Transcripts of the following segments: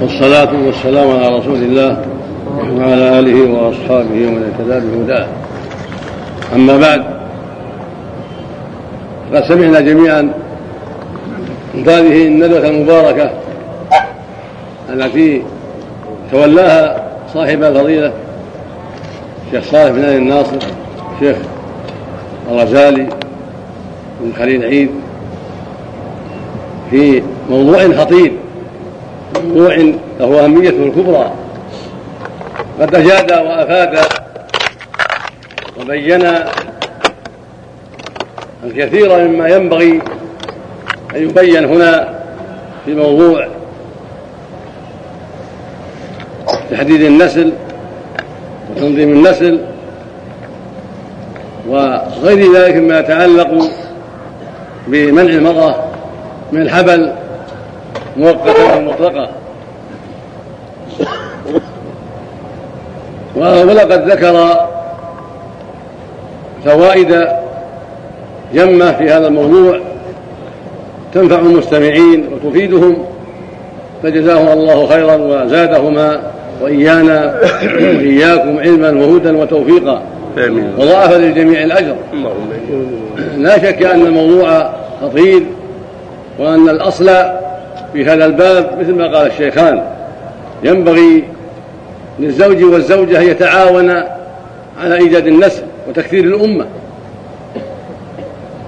والصلاة والسلام على رسول الله وعلى آله وأصحابه ومن اهتدى بهداه. أما بعد قد سمعنا جميعا هذه الندوة المباركة التي تولاها صاحب الفضيلة الشيخ صالح بن آل الناصر الشيخ الغزالي بن خليل عيد في موضوع خطير. موضوع له أهميته الكبرى. قد أجاد وأفاد وبين الكثير مما ينبغي أن يبين هنا في موضوع تحديد النسل وتنظيم النسل وغير ذلك مما يتعلق بمنع المرأة من الحبل مؤقتا أو مطلقا. ولقد ذكر فوائد جمة في هذا الموضوع تنفع المستمعين وتفيدهم فجزاهما الله خيرا وزادهما وإيانا وإياكم علما وهدى وتوفيقا. وضاعف للجميع الأجر. لا شك أن الموضوع خطير وأن الأصل في هذا الباب مثل ما قال الشيخان. ينبغي للزوج والزوجة أن يتعاونا على إيجاد النسل وتكثير الأمة.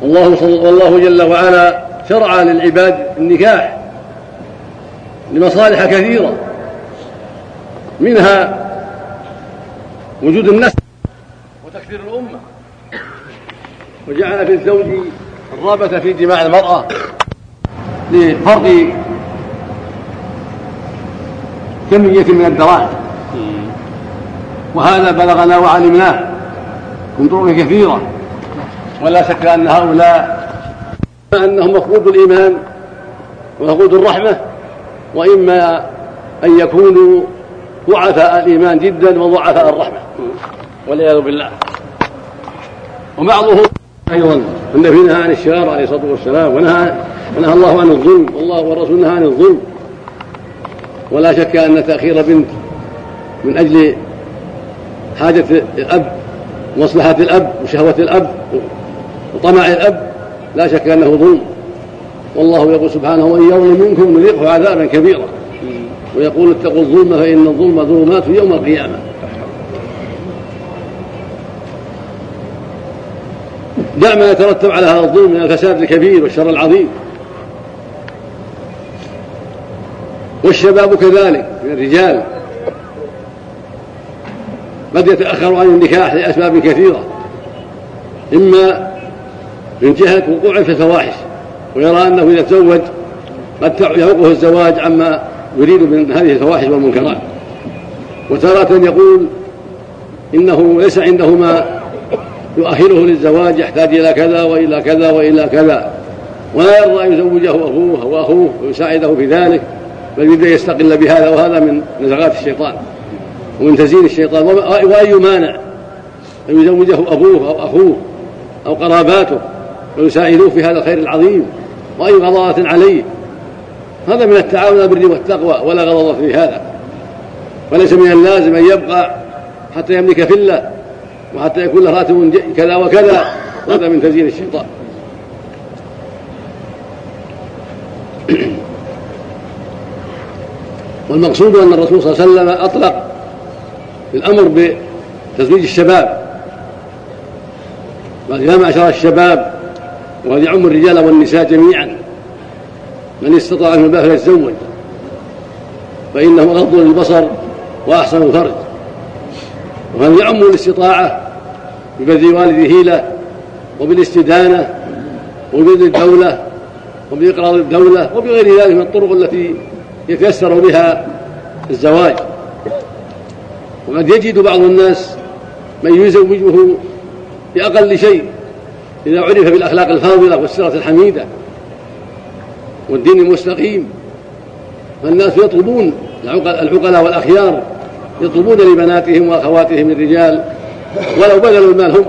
والله والله جل وعلا شرع للعباد النكاح لمصالح كثيرة منها وجود النسل وتكثير الأمة. وجعل في الزوج الرغبة في جماع المرأة لفرق كمية من الدراهم وهذا بلغنا وعلمناه. من طرق كثيرة ولا شك أن هؤلاء أنهم مفقود الإيمان ومفقود الرحمة وإما أن يكونوا ضعفاء الإيمان جدا وضعفاء الرحمة. والعياذ بالله. وبعضهم أيضا النبي نهى عن الشرار عليه الصلاة والسلام ونهى ونهى الله عن الظلم. والله والرسول نهى عن الظلم. ولا شك أن تأخير بنت من أجل حاجة الأب ومصلحة الأب وشهوة الأب وطمع الأب لا شك أنه ظلم. والله يقول سبحانه وإن يظلم منكم نذيقه عذابا كبيرا ويقول اتقوا الظلم فإن الظلم ظلمات يوم القيامة دع ما يترتب على هذا الظلم من الفساد الكبير والشر العظيم. والشباب كذلك من الرجال. قد يتأخر عن النكاح لأسباب كثيرة. إما من جهة وقوع في الفواحش ويرى أنه إذا تزوج قد يعوقه الزواج عما يريد من هذه الفواحش والمنكرات. وتارة يقول إنه ليس عنده ما يؤهله للزواج يحتاج إلى كذا وإلى كذا وإلى كذا. ولا يرضى أن يزوجه أخوه أو أخوه ويساعده في ذلك. بل أن يستقل بهذا وهذا من نزغات الشيطان ومن تزيين الشيطان وأي مانع أن يزوجه أبوه أو أخوه أو قراباته ويساعدوه في هذا الخير العظيم وأي غضاضة عليه. هذا من التعاون البر والتقوى ولا غضاضة في هذا. وليس من اللازم أن يبقى حتى يملك فلة وحتى يكون له راتب كذا وكذا. هذا من تزيين الشيطان. والمقصود أن الرسول صلى الله عليه وسلم أطلق الأمر بتزويج الشباب. قال يا معشر الشباب وهذا يعم الرجال والنساء جميعا. من استطاع من الباب فليتزوج فإنه غض للبصر وأحسن الفرج. وهذا يعم الاستطاعة ببذل والده له وبالاستدانة وببذل الدولة وبإقراض الدولة وبغير ذلك من الطرق التي يتيسر بها الزواج. وقد يجد بعض الناس من يزوجه بأقل شيء إذا عرف بالأخلاق الفاضلة والسيرة الحميدة والدين المستقيم. فالناس يطلبون العقلاء والأخيار يطلبون لبناتهم وأخواتهم الرجال ولو بذلوا المال هم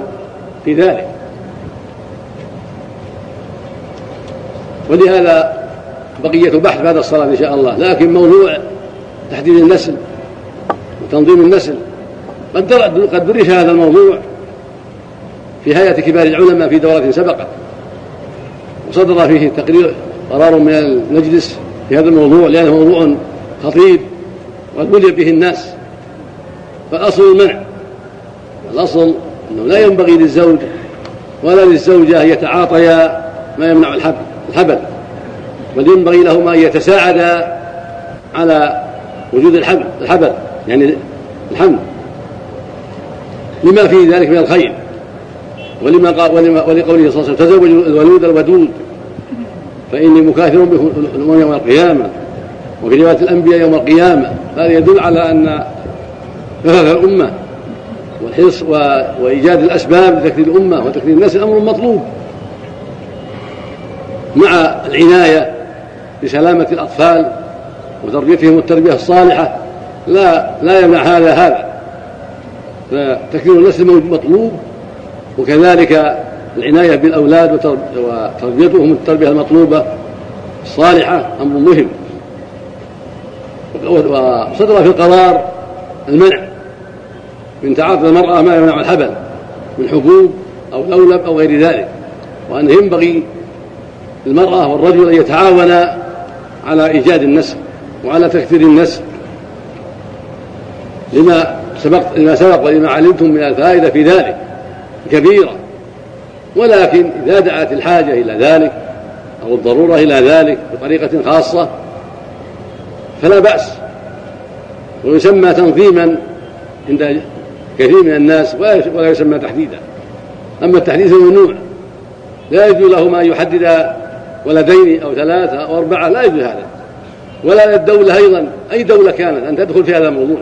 في ذلك. ولهذا بقية بحث بعد الصلاة إن شاء الله. لكن موضوع تحديد النسل وتنظيم النسل قد قد درس هذا الموضوع في هيئة كبار العلماء في دورة سبقت. وصدر فيه تقرير قرار من المجلس في هذا الموضوع لأنه موضوع خطير وقد بلي به الناس. فالأصل المنع. الأصل أنه لا ينبغي للزوج ولا للزوجة أن يتعاطيا ما يمنع الحبل. بل ينبغي لهما أن يتساعدا على وجود الحبل الحبل يعني الحمل. لما فيه ذلك من الخير. ولما قال ولما ولقوله صلى الله عليه وسلم تزوجوا الولود الودود. فإني مكاثر بهم الأمم يوم القيامة. وفي رواية الأنبياء يوم القيامة. هذا يدل على أن كفاف الأمة والحرص وإيجاد الأسباب لتكثير الأمة وتكثير النسل أمر مطلوب. مع العناية بسلامة الأطفال وتربيتهم التربية الصالحة لا لا يمنع هذا هذا. فتكثير النسل مطلوب وكذلك العناية بالأولاد وتربيتهم التربية المطلوبة الصالحة أمر مهم. وصدر في القرار المنع من تعاطي المرأة ما يمنع الحبل من حبوب أو لولب أو غير ذلك وأنه ينبغي المرأة والرجل أن يتعاونا على إيجاد النسل وعلى تكثير النسل لما سبق لما سبق ولما علمتم من الفائدة في ذلك كبيرة. ولكن إذا دعت الحاجة إلى ذلك أو الضرورة إلى ذلك بطريقة خاصة فلا بأس. ويسمى تنظيما عند كثير من الناس ولا يسمى تحديدا. أما التحديث ممنوع لا يجوز له أن يحدد ولدين أو ثلاثة أو أربعة لا يجوز هذا. ولا للدولة أيضا أي دولة كانت؟ أن تدخل في هذا الموضوع.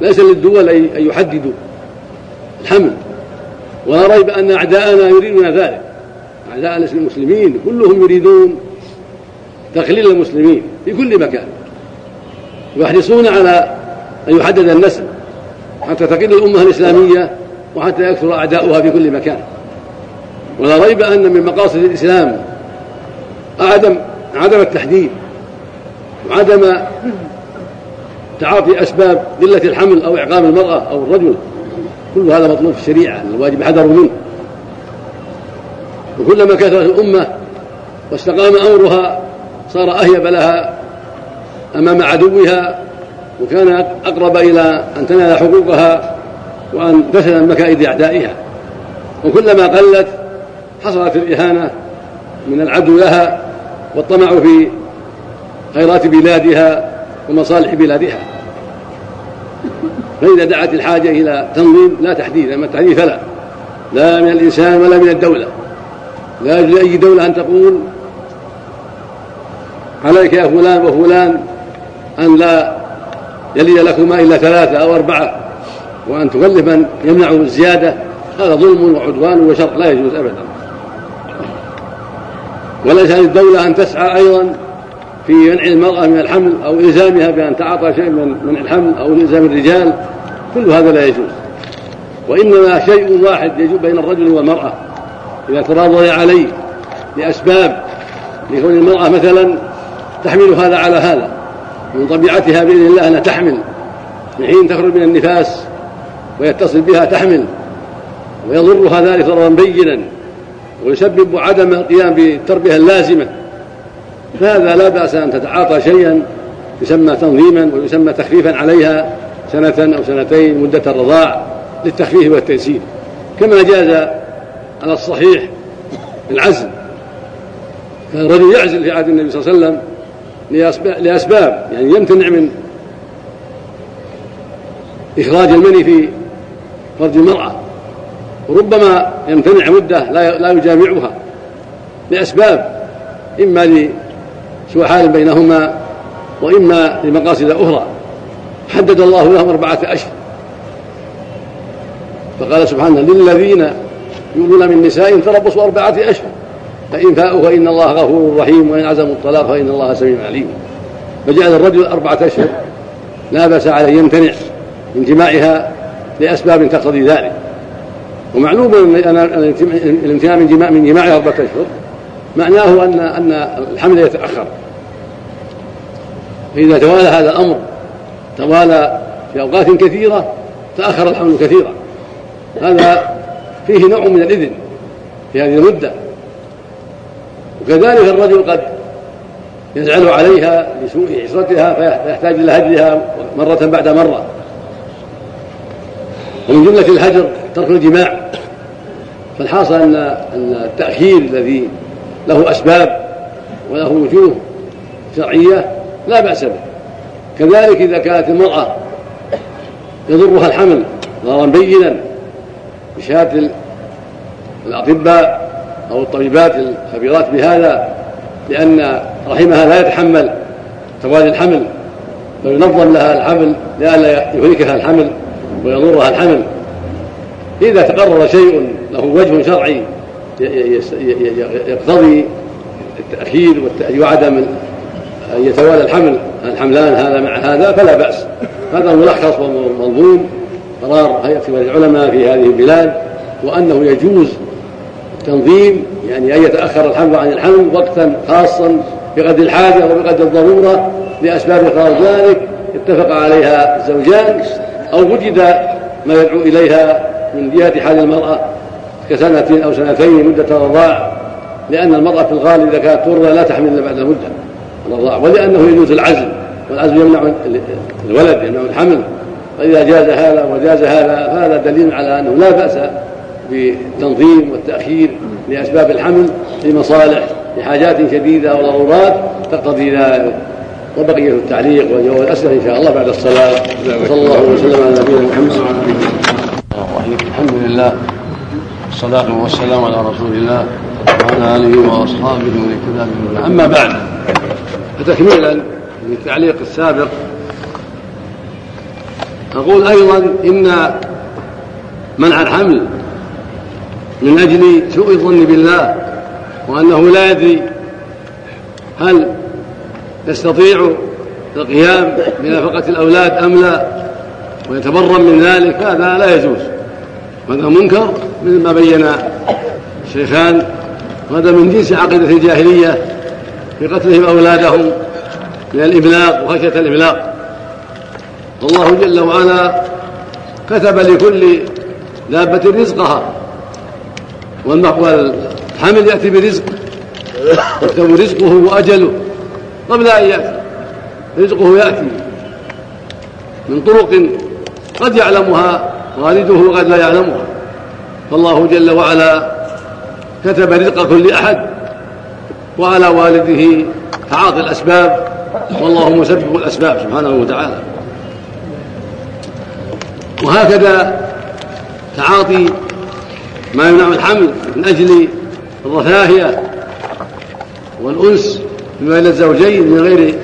ليس للدول أن يحددوا الحمل. ولا ريب أن أعداءنا يريدون ذلك. أعداء المسلمين كلهم يريدون تقليل المسلمين في كل مكان. يحرصون على أن يحدد النسل حتى تقل الأمة الإسلامية وحتى يكثر أعداؤها في كل مكان. ولا ريب أن من مقاصد الإسلام عدم عدم التحديد وعدم تعاطي أسباب قلة الحمل أو إعقام المرأة أو الرجل. كل هذا مطلوب في الشريعة الواجب حذر منه. وكلما كثرت الأمة واستقام أمرها صار أهيب لها أمام عدوها وكان أقرب إلى أن تنال حقوقها وأن تسلم من مكائد أعدائها. وكلما قلت حصلت الإهانة من العدو لها والطمع في خيرات بلادها ومصالح بلادها. فإذا دعت الحاجة إلى تنظيم لا تحديد أما التحديد فلا. لا من الإنسان ولا من الدولة. لا يجوز لأي دولة أن تقول عليك يا فلان وفلان أن لا يلي لكما إلا ثلاثة أو أربعة وأن تكلف من يمنع الزيادة. هذا ظلم وعدوان وشر لا يجوز أبدا. وليس للدولة أن تسعى أيضا في منع المرأة من الحمل أو إلزامها بأن تعاطى شيء من منع الحمل أو إلزام الرجال. كل هذا لا يجوز. وإنما شيء واحد يجوز بين الرجل والمرأة. إذا تراضي عليه لأسباب لكون المرأة مثلا تحمل هذا على هذا. من طبيعتها بإذن الله أنها تحمل. من حين تخرج من النفاس ويتصل بها تحمل. ويضرها ذلك ضررا بينا. ويسبب عدم القيام بالتربية اللازمة. فهذا لا بأس أن تتعاطى شيئا يسمى تنظيما ويسمى تخفيفا عليها سنة أو سنتين مدة الرضاع للتخفيف والتيسير كما جاز على الصحيح العزل. كان الرجل يعزل في عهد النبي صلى الله عليه وسلم لأسباب يعني يمتنع من إخراج المني في فرج المرأة. وربما يمتنع مدة لا يجامعها لأسباب إما لسوء حال بينهما وإما لمقاصد أخرى. حدد الله لهم أربعة أشهر. فقال سبحانه للذين يؤمنون من نسائهم تربصوا أربعة أشهر. فإن فاءوا فإن الله غفور رحيم وإن عزموا الطلاق فإن الله سميع عليم. فجعل الرجل أربعة أشهر. لا بأس عليه يمتنع من جماعها لأسباب تقتضي ذلك. ومعلوم أن الامتناع من جماع من جماعها أربعة أشهر. معناه أن أن الحمل يتأخر. فإذا توالى هذا الأمر توالى في أوقات كثيرة تأخر الحمل كثيرا. هذا فيه نوع من الإذن في هذه المدة. وكذلك الرجل قد يزعل عليها لسوء عشرتها فيحتاج إلى هجرها مرة بعد مرة. ومن جملة الهجر ترك الجماع. فالحاصل أن أن التأخير الذي له أسباب وله وجوه شرعية لا بأس به. كذلك إذا كانت المرأة يضرها الحمل ضررا بينا بشهادة الأطباء أو الطبيبات الخبيرات بهذا لأن رحمها لا يتحمل توالي الحمل فينظم لها الحمل لئلا يهلكها الحمل ويضرها الحمل. إذا تقرر شيء له وجه شرعي يقتضي التأخير وعدم أن يتوالى الحمل. الحملان هذا مع هذا فلا بأس. هذا ملخص ومنظوم. قرار هيئة العلماء في هذه البلاد وأنه يجوز تنظيم يعني أن يتأخر الحمل عن الحمل وقتا خاصا بقدر الحاجة وبقدر الضرورة لأسباب قرار ذلك. اتفق عليها الزوجان أو وجد ما يدعو إليها من جهة حال المرأة كسنة أو سنتين مدة الرضاع لأن المرأة في الغالب إذا كانت ترضى لا تحمل إلا بعد المدة الرضاع ولأنه يجوز العزل والعزل يمنع الولد يمنع الحمل فإذا جاز هذا وجاز هذا فهذا دليل على أنه لا بأس بالتنظيم والتأخير لأسباب الحمل لمصالح لحاجات شديدة وضرورات تقتضي ذلك. وبقية التعليق وجواب الأسئلة إن شاء الله بعد الصلاة. وصلى الله وسلم على نبينا محمد. الحمد لله والصلاة والسلام على رسول الله وعلى آله وأصحابه ومن اهتدى أما بعد فتكميلا للتعليق السابق أقول أيضا إن منع الحمل من أجل سوء الظن بالله وأنه لا يدري هل يستطيع القيام بنفقة الأولاد أم لا ويتبرم من ذلك هذا لا يجوز. هذا منكر مثل ما بين الشيخان وهذا من جنس عقيدة الجاهلية في قتلهم أولادهم من الإبلاغ وخشية الإبلاغ. والله جل وعلا كتب لكل دابة رزقها. والحمل يأتي برزق يكتب رزقه وأجله. قبل أن يأتي رزقه يأتي من طرق قد يعلمها والده وقد لا يعلمها فالله جل وعلا كتب رزق كل أحد وعلى والده تعاطي الأسباب والله مسبب الأسباب سبحانه وتعالى. وهكذا تعاطي ما يمنع الحمل من أجل الرفاهية والأنس بما الزوجين من غير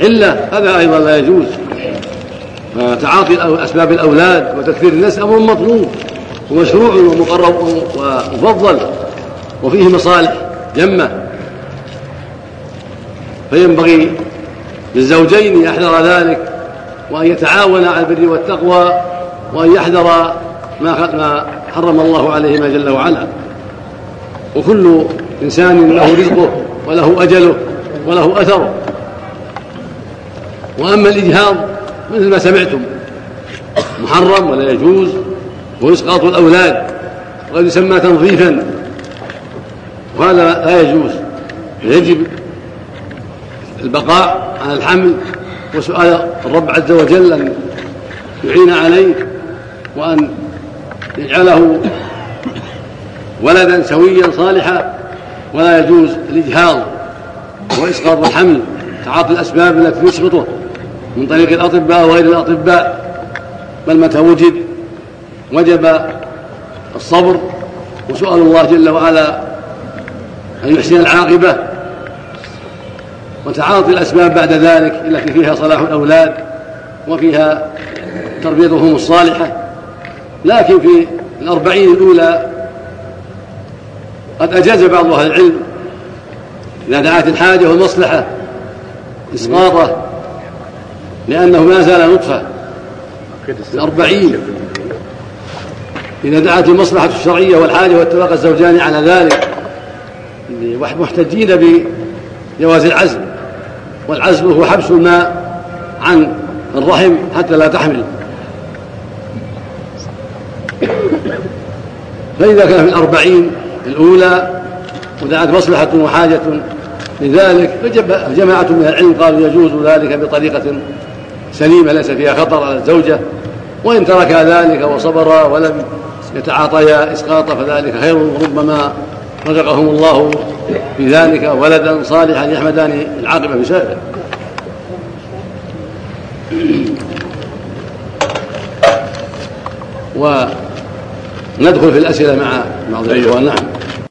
علة هذا أيضا لا يجوز. فتعاطي أسباب الأولاد وتكثير النسل أمر مطلوب ومشروع ومقرب ومفضل وفيه مصالح جمة. فينبغي للزوجين أن يحذر ذلك وأن يتعاونا على البر والتقوى وأن يحذر ما حرم الله عليهما جل وعلا. وكل إنسان له رزقه وله أجله وله أثره. وأما الإجهاض مثل ما سمعتم. محرم ولا يجوز. وإسقاط الأولاد. وقد يسمى تنظيفا. وهذا لا يجوز. يجب البقاء على الحمل. وسؤال الرب عز وجل أن يعين عليه وأن يجعله ولدا سويا صالحا. ولا يجوز الإجهاض. وإسقاط الحمل. تعاطي الأسباب التي تسقطه من طريق الأطباء وغير الأطباء بل متى وجد وجب الصبر وسؤال الله جل وعلا أن يحسن العاقبة وتعاطي الأسباب بعد ذلك التي فيها صلاح الأولاد وفيها تربيتهم الصالحة. لكن في الأربعين الأولى قد أجاز بعض أهل العلم إذا دعت الحاجة والمصلحة إسقاطه لأنه ما زال نطفة. الأربعين. إذا دعت المصلحة الشرعية والحاجة واتفق الزوجان على ذلك محتجين بجواز العزل والعزل هو حبس الماء عن الرحم حتى لا تحمل. فإذا كان في الأربعين الأولى ودعت مصلحة وحاجة لذلك جماعة من العلم قالوا يجوز ذلك بطريقة سليمة ليس فيها خطر على الزوجة وإن تركا ذلك وصبرا ولم يتعاطيا إسقاطا فذلك خير ربما رزقهم الله في ذلك ولدا صالحا يحمدان العاقبة بسببه. وندخل في الأسئلة مع بعض الإخوان. نعم.